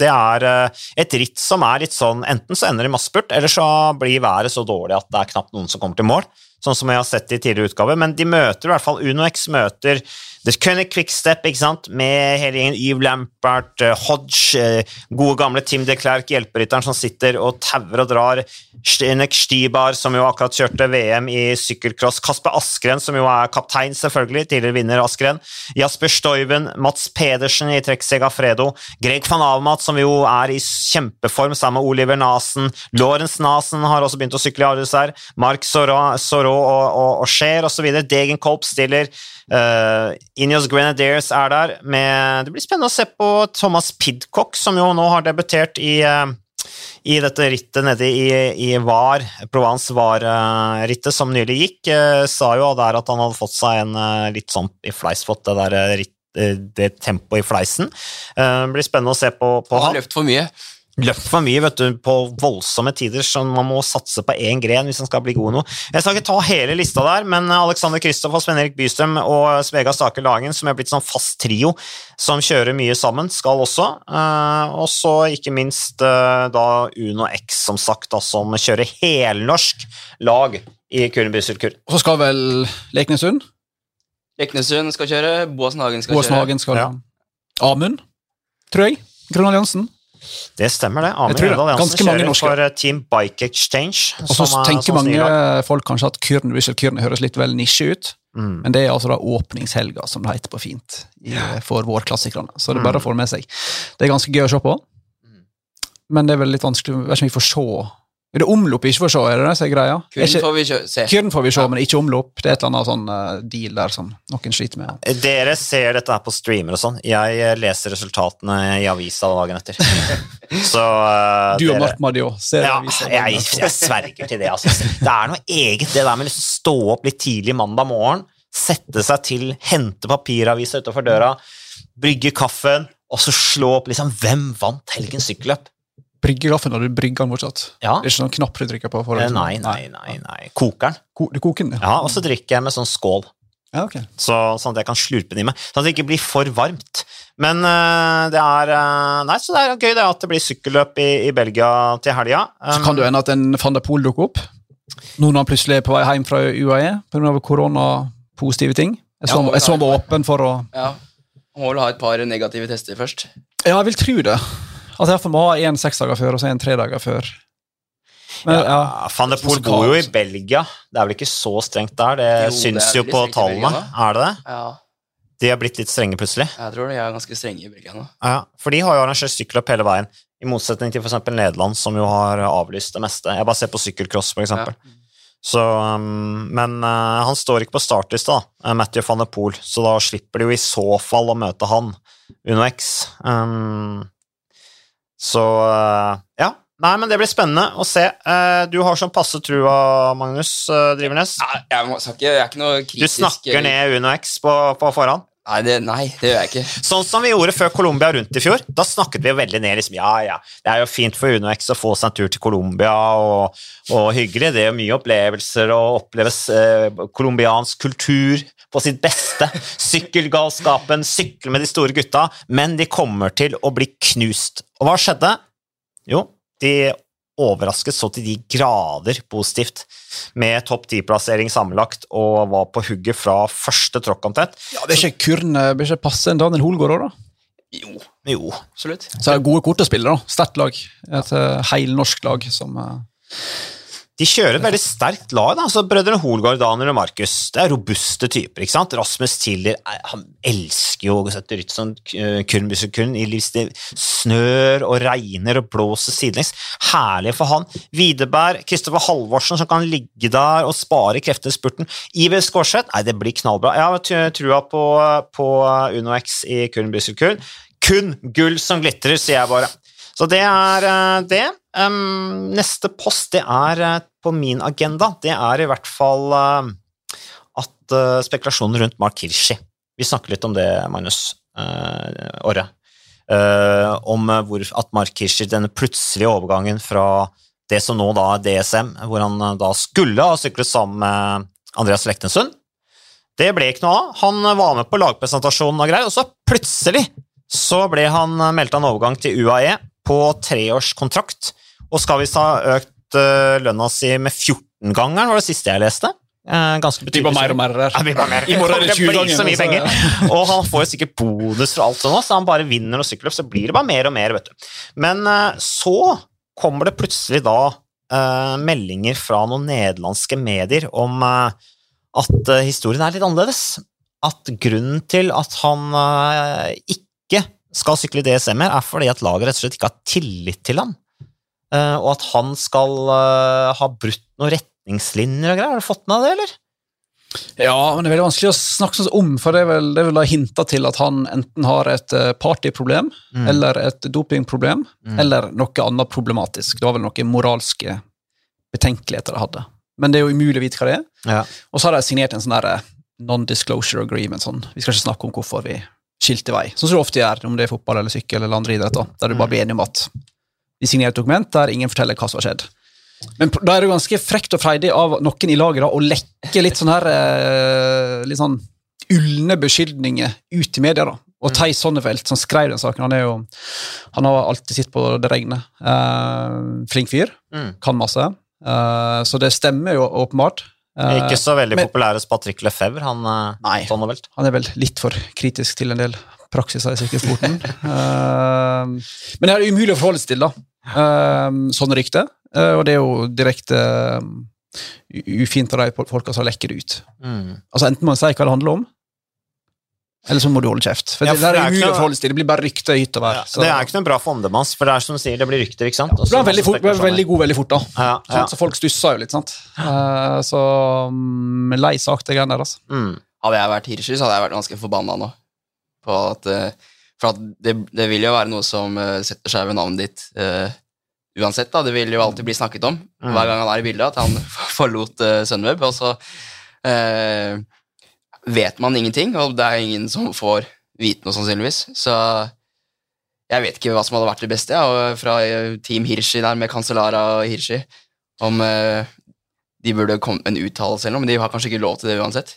Det er eh, et ritt som er litt sånn Enten så ender det i massespurt, eller så blir været så dårlig at det er knapt noen som kommer til mål. Sånn som jeg har sett i tidligere utgaver, men de møter i hvert fall UnoX møter The Cunning Quickstep, ikke sant, med hele gjengen. Yves Lampert, eh, Hodge, eh, gode gamle Tim de Klerk, hjelperytteren som sitter og tauer og drar, Stinek Stibar, som jo akkurat kjørte VM i sykkelcross, Kasper Askren, som jo er kaptein, selvfølgelig, tidligere vinner Askren, Jasper Stoiven, Mats Pedersen i trekksega Segafredo, Greg van Avmat, som jo er i kjempeform sammen med Oliver Nasen, Lorentz Nasen har også begynt å sykle i Aarhus her, Mark Soro og, og, og skjer osv., Degen Kolb stiller, uh, Ineos Grenadiers er der, med, det blir spennende å se på Thomas Pidcock, som jo nå har debutert i uh, i dette rittet nede i, i Var, Provence Var-rittet som nylig gikk, eh, sa jo der at han hadde fått seg en litt sånn i fleisfott, det der ritt, det tempoet i fleisen. Det blir spennende å se på, på han. har løpt for mye. Løpt for mye vet du, på voldsomme tider, så man må satse på én gren hvis man skal bli god i noe. Jeg skal ikke ta hele lista der, men Alexander Kristoff og Sven-Erik Bystrøm og Svega Stake Lagen, som er blitt sånn fast trio som kjører mye sammen, skal også. Eh, og så ikke minst eh, da Uno X, som sagt, da, som kjører helnorsk lag i Kurenbysylkur. Og så skal vel Leknesund? Leknesund skal kjøre, Boasen Hagen skal kjøre. Hagen skal Ja. Amund, tror jeg. Alliansen. Det stemmer, det. Det. Rødahl Jansen kjører norske. for eh, Team Bike Exchange. Og så er- tenker mange snilag. folk kanskje at Kyrne Brussel Kyrne høres litt vel nisje ut. Mm. Men det er altså da åpningshelga, som det heter på fint, i, for vårklassikerne. Så det er bare å få det med seg. Det er ganske gøy å se på. Men det er vel litt vanskelig Jeg vet ikke om vi får se Er det omlopp vi ikke får se? Er det det som er greia? Kyrn ikke- får vi ikke se. Vi se, Ja. men ikke omlopp. Det er et eller annet sånn eh, deal der som noen sliter med. Dere ser dette her på streamer og sånn. Jeg eh, leser resultatene i avisa dagen etter. Så uh, Du og dere- Mark Madio ser Ja, avisa. jeg, jeg sverger til det. Altså. Det er noe eget det der med liksom stå opp litt tidlig mandag morgen, sette seg til, hente papiravisa utenfor døra, brygge kaffen, og så slå opp liksom Hvem vant helgens sykkelløp? Brygge kaffen når du brygger den fortsatt. Ja. Det er ikke noen knapp du trykker på? For Eh, Nei, nei, nei. nei. Kokeren. Ko- Du koker den, ja. Ja, og så drikker jeg med sånn skål. ja okay. så, sånn at jeg kan slurpe den i meg. Sånn at det ikke blir for varmt. Men øh, det er øh, Nei, så det er gøy det at det blir sykkelløp i, i Belgia til helga. Så kan det hende at en van der Poel dukker opp. Nå når han plutselig er på vei hjem fra UAE pga. koronapositive ting. Jeg så, Ja, han var åpen for å Ja. Han må vel ha et par negative tester først. Ja, jeg vil tro det. At jeg må ha én seks dager før og så en tre dager før. Men, ja. ja, Van der Poel bor jo i. Belgia. Det er vel ikke så strengt der? Det Jo, syns det jo på tallene. Belgia Er det det? Ja, De har blitt litt strenge plutselig. jeg tror de er ganske strenge i Belgia nå. Ja, for de har jo arrangert sykkelløp hele veien, i motsetning til f.eks. Nederland, som jo har avlyst det meste. Jeg bare ser på sykkelcross, for eksempel. Så, um, men uh, han står ikke på startlista, da, uh, Matthew van der Poel, så da slipper de jo i så fall å møte han, UnoX. Um, så uh, ja. Nei, men det blir spennende å se. Uh, du har sånn passe trua, Magnus uh, Drivernes. Nei, jeg, må, jeg er ikke noe Du snakker ned Uno X på, på forhånd. Nei det, nei, det gjør jeg ikke. Sånn som vi gjorde før Colombia rundt i fjor. Da snakket vi jo veldig ned. liksom, Ja, ja, det er jo fint for UnoX å få seg en tur til Colombia, og, og hyggelig. Det er jo mye opplevelser å oppleve eh, kultur på sitt beste. Sykkelgalskapen, sykle med de store gutta. Men de kommer til å bli knust. Og hva skjedde? Jo, de overrasket så til de grader positivt, med topp ti-plassering sammenlagt, og var på hugget fra første tråkk omtrent. ja, det er ikke kurn, det bør ikke passe en Daniel Holgaard òg, da. Jo, Jo, absolutt. Så det er gode kort å spille, da. Sterkt lag. Et uh, heilnorsk lag som uh, De kjører et veldig sterkt lag. da, altså Brødrene Holgaard, Daniel og Markus. Det er robuste typer. ikke sant? Rasmus Tiller eh, han elsker jo å rytt som kurnbussekund i livsstil. Snør og regner og blåser sidelengs. Herlig for han. Widerberg, Kristoffer Halvorsen som kan ligge der og spare krefter i spurten. Iver Skårseth, nei, det blir knallbra. Jeg har trua på, på X i kurnbussekund. Kun gull som glitrer, sier jeg bare. Så det er eh, det. Um, neste post det er eh, på min agenda. Det er i hvert fall uh, at uh, spekulasjonen rundt Mark Hirschi Vi snakker litt om det, Magnus uh, Orre. Uh, om hvor, at Mark Hirschi, denne plutselige overgangen fra det som nå da er DSM, hvor han da skulle ha syklet sammen med Andreas Lektensund, det ble ikke noe av. Han var med på lagpresentasjonen og greier, og så plutselig så ble han meldt en overgang til UAE på treårskontrakt, og skal visst ha økt uh, lønna si med 14-gangeren, var det siste jeg leste. Eh, ganske betydelig. blir mer og mer der. Ja, blir bare mer. I morgen er det Det blir så mye penger. Og han får jo sikkert bonus for alt sånt, så han bare vinner noe sykkelløp, så blir det bare mer og mer, vet du. Men eh, så kommer det plutselig da eh, meldinger fra noen nederlandske medier om eh, at eh, historien er litt annerledes. At grunnen til at han eh, ikke skal sykle i DSM-er, er fordi at laget rett og slett ikke har tillit til han. Eh, og at han skal eh, ha brutt noen retningslinjer og greier. Har du fått med deg det, eller? Ja, men det er veldig vanskelig å snakke sånn om, for det er vel, det er vel hinta til at han enten har et eh, partyproblem, Mm. eller et dopingproblem, Mm. eller noe annet problematisk. Det var vel noen moralske betenkeligheter de hadde. Men det er jo umulig å vite hva det er. Ja. Og så har de signert en sånn non-disclosure agreement. Sånn. Vi skal ikke snakke om hvorfor vi skilte vei. Sånn som du ofte gjør, om det er fotball eller sykkel eller andre idretter. Der du bare blir enig om at vi signerer et dokument der ingen forteller hva som har skjedd. Men da er det ganske frekt og freidig av noen i laget da, å lekke litt sånn her eh, litt sånn ulne beskyldninger ut i media. da. Og Theis Sonnefelt, som skrev den saken, han er jo han har alltid sittet på det regnet. Eh, flink fyr, Mm. kan masse. Eh, så det stemmer jo åpenbart. Eh, Ikke så veldig men- populær hos Patrick Lefebvre, han Nei. Sonnevelt. Han er vel litt for kritisk til en del praksiser i sykkelsporten. Eh, men det er umulig å forholde seg til, da. Uh, rykte rykter. Eh, og det er jo direkte eh, ufint av de folka som lekker det ut. Mm. Altså Enten må man si hva det handler om, eller så må du holde kjeft. For Ja, det, for det det er er noe-. Det blir bare rykter hytt og vær. Ja, det er ikke noen bra fondemass, for det er som du sier, det blir rykter, ikke sant? Ja, det veldig, fort, ble veldig god veldig fort, da. Ja, ja. Så folk stussa jo litt, sant. Uh, så um, lei sak, det greiene der, altså. Mm. Hadde jeg vært Hirscher, så hadde jeg vært ganske forbanna nå. På at, eh, for at det, det vil jo være noe som eh, setter seg ved navnet ditt uh, uansett. da, Det vil jo alltid bli snakket om hver gang han er i bildet, at han forlot uh, Sunweb. Og så uh, vet man ingenting, og det er ingen som får vite noe, sannsynligvis. Så jeg vet ikke hva som hadde vært det beste ja, og fra Team Hirschi der med Cancellara og Hirschi. Om uh, de burde komme en uttalelse eller noe, men de har kanskje ikke lov til det uansett.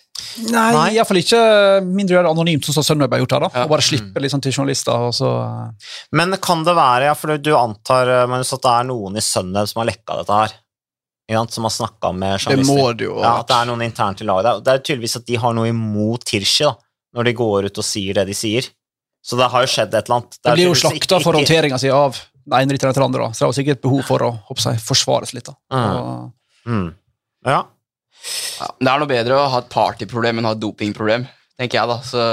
Nei, Nei. iallfall ikke mindre gjør det anonymt, som Sunweb har gjort her. da, Ja. og Bare slippe sånn til journalister. og så... eh, Men kan det være, ja, for du antar eh, Magnus, at det er noen i Sunweb som har lekka dette her? Som har snakka med Det må det jo. Ja, at det er noen internt i laget. Det er tydeligvis at de har noe imot Tirsi da, når de går ut og sier det de sier. Så det har jo skjedd et eller annet. Det blir jo slakta for håndteringa si av den ene rytteren etter den andre. da. Så det er jo sikkert behov for å håper jeg, forsvares litt. da. Mm. Og, Mm. Ja. Ja, det er noe bedre å ha et partyproblem enn å ha et dopingproblem, tenker jeg, da. Så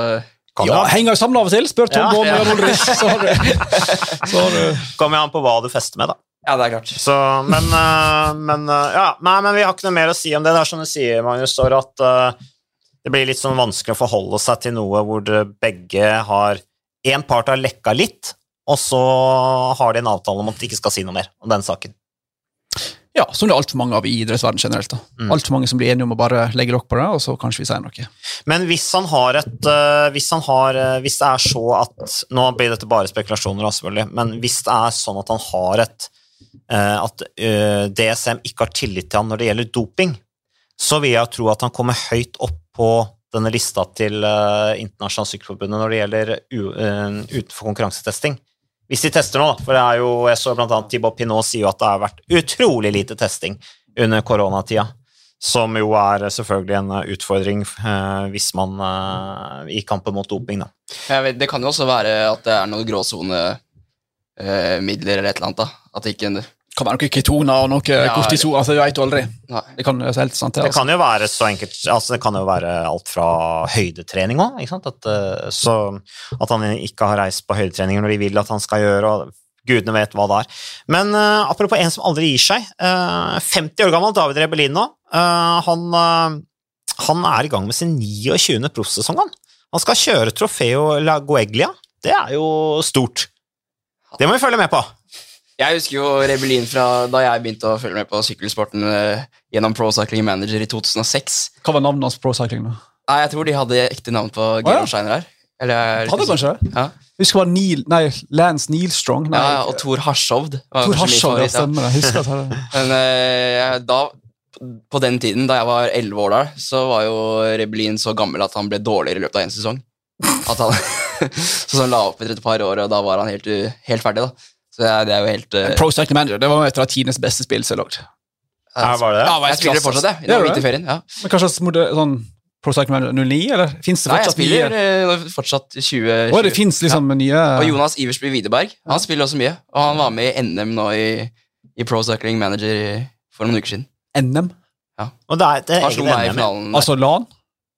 Kan ja, heng deg sammen av og til. Spør Tom Ja, Bomm ja. og Jan så har du, så har du kommer jo an på hva du fester med, da. ja, det er klart. Så, men, eh, men eh, ja, nei, men vi har ikke noe mer å si om det. Det er som du sier, Magnus, at uh, det blir litt sånn vanskelig å forholde seg til noe hvor begge har Én part har lekka litt, og så har de en avtale om at de ikke skal si noe mer om den saken. Ja, som det er altfor mange av i idrettsverden generelt. da. Mm. Altfor mange som blir enige om å bare legge lokk på det, og så kanskje vi sier noe. Men hvis han har et uh, hvis, han har, uh, hvis det er så at Nå blir dette bare spekulasjoner, selvfølgelig, men hvis det er sånn at han har et uh, At DSM ikke har tillit til han når det gjelder doping, så vil jeg tro at han kommer høyt opp på denne lista til Internasjonalt Sykkelforbundet når det gjelder utenfor konkurransetesting. Hvis de tester nå. For det er jo, jeg så blant annet Thibaut Pinot sier jo at det har vært utrolig lite testing under koronatida. Som jo er selvfølgelig en eh, utfordring eh, hvis man eh, i kampen mot doping, da. Vet, det kan jo også være at det er noen gråsonemidler eller et eller annet. da. At ikke Kan være noe ketoner og noe Ja, kortison. altså, Du vet jo aldri. Nei. Det kan være helt sant, det. Det Altså. kan jo være så enkelt altså Det kan jo være alt fra høydetrening òg. At, eh, så at han ikke har reist på høydetreninger når de vil at han skal gjøre, og gudene vet hva det er. Men uh, apropos en som aldri gir seg. Uh, 50 år gammel David Rebellino. Uh, han, eh, han er i gang med sin 29. proffsesong, han. Han skal kjøre Trofeo La Gueglia. Det er jo stort. Det må vi følge med på. Jeg husker jo Rebellin fra da jeg begynte å følge med på sykkelsporten eh, gjennom Pro Cycling Manager i 2006. Hva var navnet hans Pro Cycling? da? Nei, Jeg tror de hadde ekte navn på ja. Georsteiner her. Eller, er Hadde kanskje det? Ja. Husker det var Neil, nei, Lance Neilstrong. Nei, Ja, og Thor Harshovd. Thor Harshovd, ja, stemmer det. Husker at det. Men eh, da, på den tiden, da jeg var elleve år der, så var jo Rebellin så gammel at han ble dårligere i løpet av én sesong. At han, så han la opp etter et par år, og da var han helt, helt ferdig. da. Så det er, det er jo helt uh... Pro Cycling Manager det var et av tidenes beste spill så langt. Ja, Her var det det. Ja, var Jeg spiller klasse, fortsatt, jeg. Det var det? vinterferien. Ja. Men kanskje smorde, sånn Pro Cycling Manager 09, eller fins det Nei, jeg spiller nye eh, fortsatt 20... Å, det fins liksom nye Og Jonas Iversby Widerberg han spiller også mye. Og han var med i NM nå i, i Pro Cycling Manager for noen uker siden. NM? Ja. Og det er et Han slo meg i NM. finalen. Altså LAN?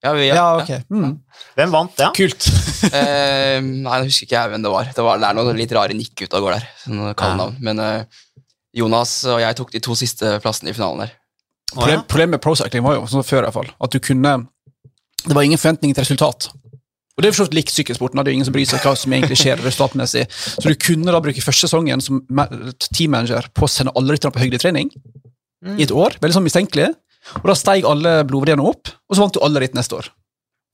Ja, vi, Ja, ok. Mm. Hvem vant det? Kult. Eh, nei, jeg husker ikke jeg hvem det var. Det, var, det er noen litt rare nikk ute og går der. Sånn kallenavn. Men eh, Jonas og jeg tok de to siste plassene i finalen der. Problem, problemet med pro cycling var jo, sånn før i hvert fall, at du kunne Det var ingen forventning til resultat. Og det er for så vidt likt sykkelsporten. Det er jo ingen som bryr seg hva som egentlig skjer resultatmessig. Så du kunne da bruke første sesongen som teammanager på å sende alle rytterne på høydetrening i et år. Veldig sånn mistenkelig. Og da steig alle blodverdiene opp, og så vant du alle ritt neste år.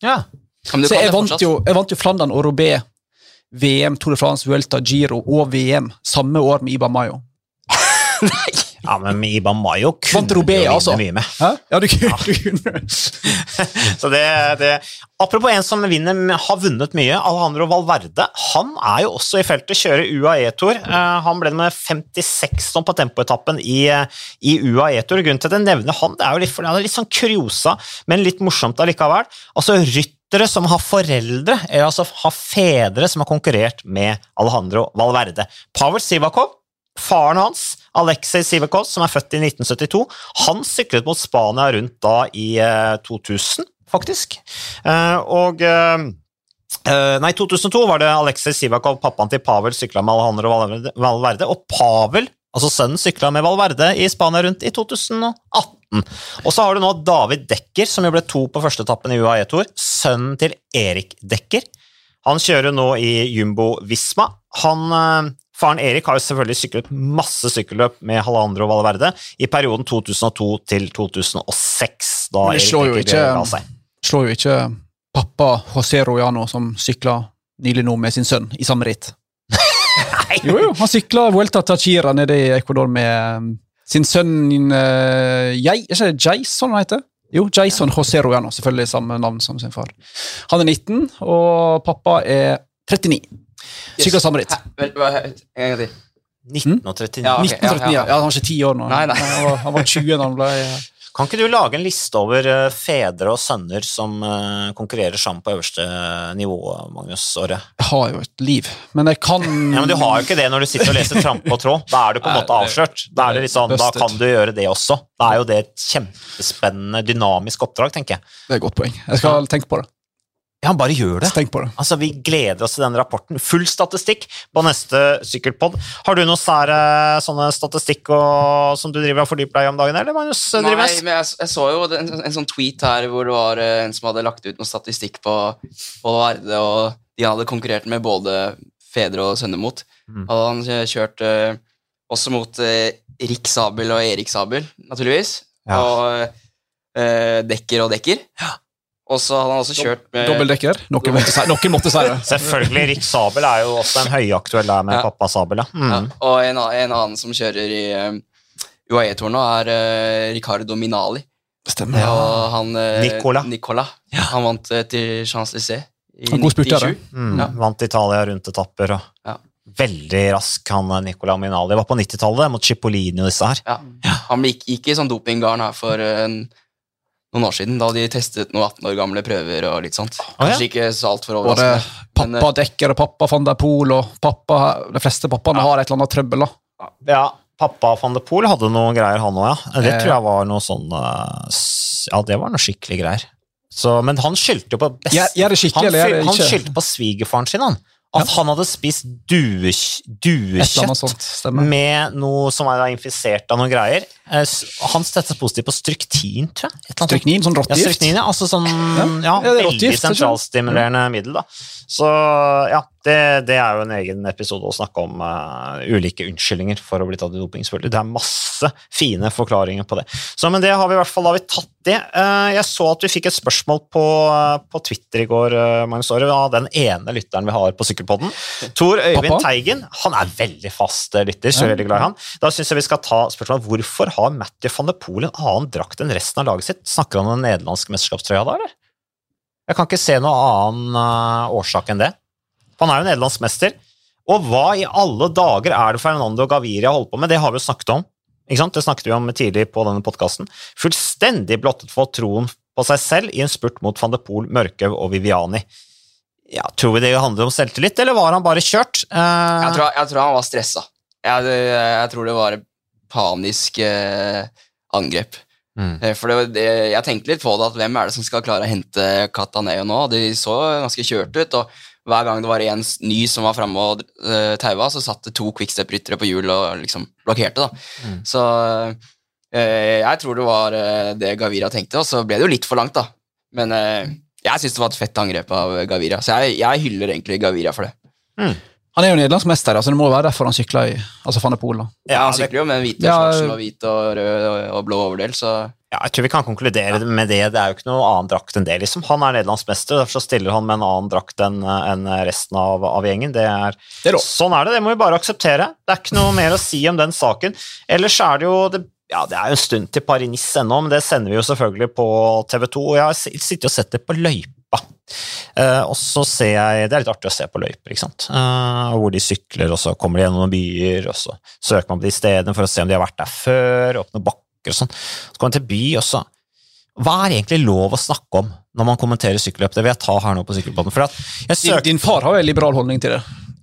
Ja. Så jeg vant, jo, jeg vant jo Flandern og Robé, VM, Tour de France, Vuelta, Giro og VM samme år med Iba Mayo. ja, men Iban Mayo kunne Vant Roubaix, du jo vinne altså. mye med. Hæ? Ja, du kunne, du kunne. Så det, det Apropos en som vinner, har vunnet mye, Alejandro Valverde. Han er jo også i feltet, kjører UAE-tour. Eh, han ble med 56 sånn på tempoetappen i, eh, i UAE-tour. Grunnen til at jeg nevner han, det er jo litt, for det er litt sånn kuriosa, men litt morsomt allikevel. Altså ryttere som har foreldre, eller altså har fedre som har konkurrert med Alejandro Valverde. Pavel Sivakov, faren hans, Aleksej Sivakov, som er født i 1972, han syklet mot Spania rundt da i eh, 2000, faktisk. Eh, og eh, eh, Nei, 2002 var det Alexei Sivakov, pappaen til Pavel, sykla med Alejandro Valverde, og Pavel, altså sønnen, sykla med Valverde i Spania rundt i 2018. Og så har du nå David Dekker, som jo ble to på første etappen i UAE Tour, sønnen til Erik Dekker. Han kjører nå i Jumbo Visma. Han, eh, faren Erik har jo selvfølgelig syklet masse sykkelløp med Halandro Valverde i perioden 2002 til 2006, da Men Erik slår jo ikke- seg. Slår jo ikke pappa José Rojano, som sykla nylig nå med sin sønn i samme ritt. Jo, jo, han sykla Vuelta Tachira nede i Ecuador med um, sin sønn uh, Jeg, Er ikke det Jason han heter? Jo, Jason José Rojano, selvfølgelig samme navn som sin far. Han er 19, og pappa er 39. Sykla samme ritt. Vent, hva- En gang til. 19 og 39. Ja, ok, 1939, ja, ja, ja. Han var ikke 10 år nå. Nei, nei. Han, var, han var 20 da han ble Kan ikke du lage en liste over eh, fedre og sønner som eh, konkurrerer sammen på øverste nivå, Magnus Åre? Jeg har jo et liv, men jeg kan Ja, men Du har jo ikke det når du sitter og leser Trampe og tråd. Da er du på en måte avslørt. Da, er det litt sånn, da kan du gjøre det også. Da er jo det et kjempespennende, dynamisk oppdrag, tenker jeg. Det er et godt poeng. Jeg skal tenke på det. Ja, bare gjør det. Tenk på det. Altså, Vi gleder oss til den rapporten. Full statistikk på neste sykkelpod. Har du noe sære sånne statistikk og, som du driver og fordyper deg i om dagen, eller Magnus Nei, Drives? men jeg, jeg så jo en, en sånn tweet her hvor det var eh, en som hadde lagt ut noe statistikk på, på Varde, og de hadde konkurrert med både fedre og sønner mot. Mm. Hadde han kjørt eh, også mot eh, Rik Sabel og Erik Sabel, naturligvis. Ja. Og eh, Dekker og Dekker. Og så hadde han også kjørt med Dobbeltdekker. Noen måtte si, noen måtte si det. Selvfølgelig. Rick Sabel er jo også en høyaktuell der med Ja. pappa Sabel. Ja. ja, Mm. Og en, en annen som kjører i uh, UAE-tårnet, nå, er uh, Ricardo Minali. Stemmer. Og han uh, Nicola. Nicola. Han vant uh, til Champs-Élysées i Han er god spurter, 97. Mm. Ja. Vant Italia rundt etapper. Og Ja. Veldig rask, han Nicola Minali. Var på 90-tallet mot Cipollini og disse her. Ja. Han gikk, gikk i sånn dopinggarn her for en- noen år siden, da de testet noen 18 år gamle prøver og litt sånt. ja. Kanskje ikke så altfor Både overraskende. Men, pappa Dekker og pappa van der Poel og pappa De fleste pappaene har et eller annet trøbbel, da. Ja, pappa van der Poel hadde noe greier, han òg, ja. Det Eh. tror jeg var noe sånn eh, Ja, det var noe skikkelig greier. Så, men han skyldte jo på best... Skikkelig, han, han skyldte på svigerfaren sin, han. At han hadde spist due, duekjøtt med noe som var infisert av noen greier. Eh, Han støttes positivt på struktin, tror jeg. Stryknin, sånn Ja, råttgift. stryknin, ja. Altså sånn ja, Ja, veldig sentralstimulerende middel, da. Så ja, det, det er jo en egen episode å snakke om uh, ulike unnskyldninger for å bli tatt i doping, selvfølgelig. Det er masse fine forklaringer på det. Så, men det har vi i hvert fall da vi tatt det. Uh, jeg så at vi fikk et spørsmål på, på Twitter i går, uh, Magnus Aare, av den ene lytteren vi har på Sykkelpodden. Tor Øyvind Pappa? Teigen. Han er veldig fast lytter, så jeg er veldig glad i han. Da syns jeg vi skal ta spørsmålet hvorfor har Matthew van de Poel en annen drakt enn resten av laget sitt? Snakker han om den nederlandske mesterskapstrøya da, eller? Jeg kan ikke se noen annen årsak enn det. Han er jo nederlandsk mester. Og hva i alle dager er det Fernando Gaviria holder på med? Det har vi jo snakket om. Det snakket vi om tidlig på denne podkasten. Fullstendig blottet for troen på seg selv i en spurt mot van de Pool, Mørkhaug og Viviani. Ja, tror vi det handler om selvtillit, eller var han bare kjørt? Eh, jeg, tror, jeg tror han var stressa. Jeg, jeg tror det var et panisk eh, angrep. mm. Eh, For det, det, jeg tenkte litt på det, at hvem er det som skal klare å hente Cataneo nå? De så ganske kjørt ut, og hver gang det var en ny som var framme og uh, taua, så satt det to quickstep-ryttere på hjul og liksom blokkerte. da. Mm. Så eh, jeg tror det var eh, det Gavira tenkte, og så ble det jo litt for langt, da. Men eh, jeg syns det var et fett angrep av Gavira, så jeg, jeg hyller egentlig Gavira for det. Han er jo nederlandsmester, altså det må være derfor han sykler i altså van der Poel. da. Ja, Han sykler jo med hvite Ja, og hvit og rød og, og blå overdel, så Ja, jeg tror vi kan konkludere med det. Det er jo ikke noe annen drakt enn det. liksom. Han er nederlandsmester, derfor så stiller han med en annen drakt enn en resten av, av gjengen. Det er, Det er sånn er det, det må vi bare akseptere. Det er ikke noe mer å si om den saken. Ellers er det jo det, ja, det er jo en stund til Paris-Nice ennå, men det sender vi jo selvfølgelig på TV 2. Og jeg har sittet og sett det på løypa. Uh, og så ser jeg Det er litt artig å se på løyper, ikke sant. Uh, hvor de sykler, og så kommer de gjennom noen byer, og så søker man på de stedene for å se om de har vært der før, opp noen bakker og sånn. Så kommer man til by, også. Hva er egentlig lov å snakke om når man kommenterer sykkelløp? Det vil jeg ta her nå på sykkelbåten. For søker din far har jo en liberal holdning til det.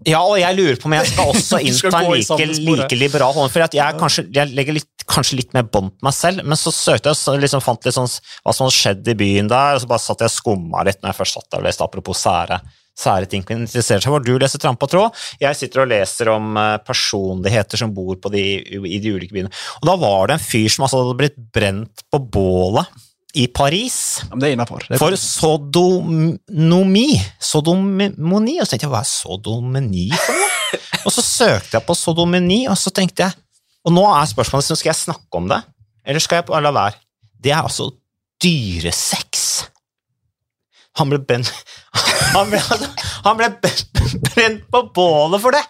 ja, og jeg lurer på om jeg skal også innta en like, like liberal holdning. For jeg, kanskje, jeg legger litt, kanskje litt mer bånd på meg selv, men så søkte jeg og liksom fant litt sånn hva som hadde skjedd i byen der, og så bare satt jeg og skumma litt når jeg først satt der og leste apropos sære, sære ting man interesserer seg for. Du leser Tramp og tråd, jeg sitter og leser om eh, personligheter som bor på de, i de ulike byene. Og da var det en fyr som altså hadde blitt brent på bålet i Paris Ja, men det er innafor. for sodonomi. Sodomoni. Og så tenkte jeg, hva er sodomeni for noe? og så søkte jeg på sodomeni, og så tenkte jeg Og nå er spørsmålet så skal jeg snakke om det, eller skal jeg la være? Det er altså dyresex. Han ble brent Han ble, altså, han ble brent på bålet for det!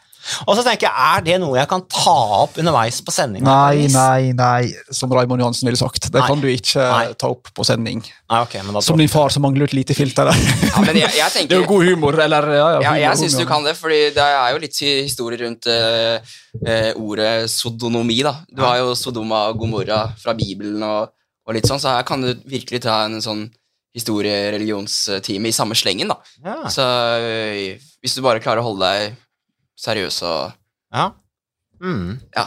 Og så tenker jeg, er det noe jeg kan ta opp underveis på sending? Nei, nei, nei, som Raymond Johansen ville sagt. Det Nei. kan du ikke Nei. ta opp på sending. Nei, okay, men da Som din far som mangler et lite filter der. Ja, men jeg, jeg Det er jo god humor, eller ja, ja, Ja, humor, jeg syns du kan det, fordi det er jo litt historie rundt uh, uh, ordet sodonomi. da. Du har jo Sodoma og Gomorra fra Bibelen og, og litt sånn, så her kan du virkelig ta en sånn historie-religionstime i samme slengen. da. Ja. Så eh, hvis du bare klarer å holde deg seriøs og ja. Mm. Ja,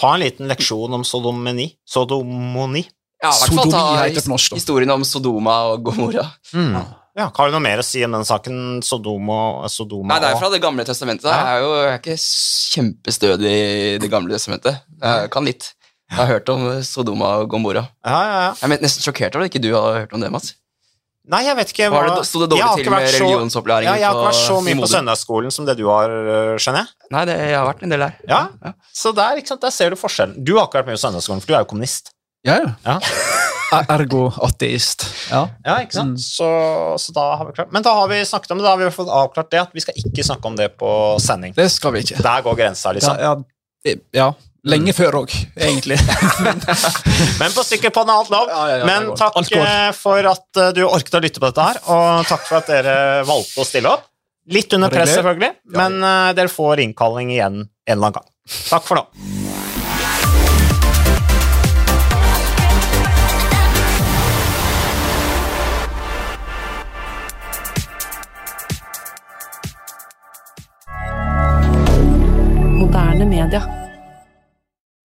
Ta en liten leksjon om sodomoni. Sodomoni. ja i hvert fall ta det norsk, historien om Sodoma og Gomorra. Mm. Ja, Har du noe mer å si om den saken? Sodoma, Sodoma Nei, det er fra Det gamle testamentet. Ja. Jeg er jo jeg er ikke kjempestødig i Det gamle testamentet. Jeg kan litt. Jeg har hørt om Sodoma og Gomorra. Ja, ja, ja. Jeg er nesten sjokkert over at ikke du har hørt om det, Mats. Nei, jeg vet ikke hva det, Sto det dårlig til med så- religionsopplæringen Ja, jeg har ikke vært så mye på søndagsskolen som det du har, øh, skjønner jeg. Nei, det, jeg har vært en del der. Ja, Så der, ikke sant, der ser du forskjellen. Du har ikke vært mye på søndagsskolen, for du er jo kommunist. Ja, ja. Ja. Er- Ergo ateist. Ja. Ja, ikke sant? Mm. Så, så da har vi klart Men da har vi snakket om det, da har vi fått avklart det, at vi skal ikke snakke om det på sending. Det skal vi ikke. Der går grensa, liksom. ja, ja, ja. Lenge før òg, egentlig. Men på stykket på en annen lov. Ja, ja, ja, Men takk eh, for at eh, du orket å lytte på dette her, og takk for at dere valgte å stille opp. Litt under press, selvfølgelig, men eh, dere får innkalling igjen en eller annen gang. Takk for nå. Moderne media.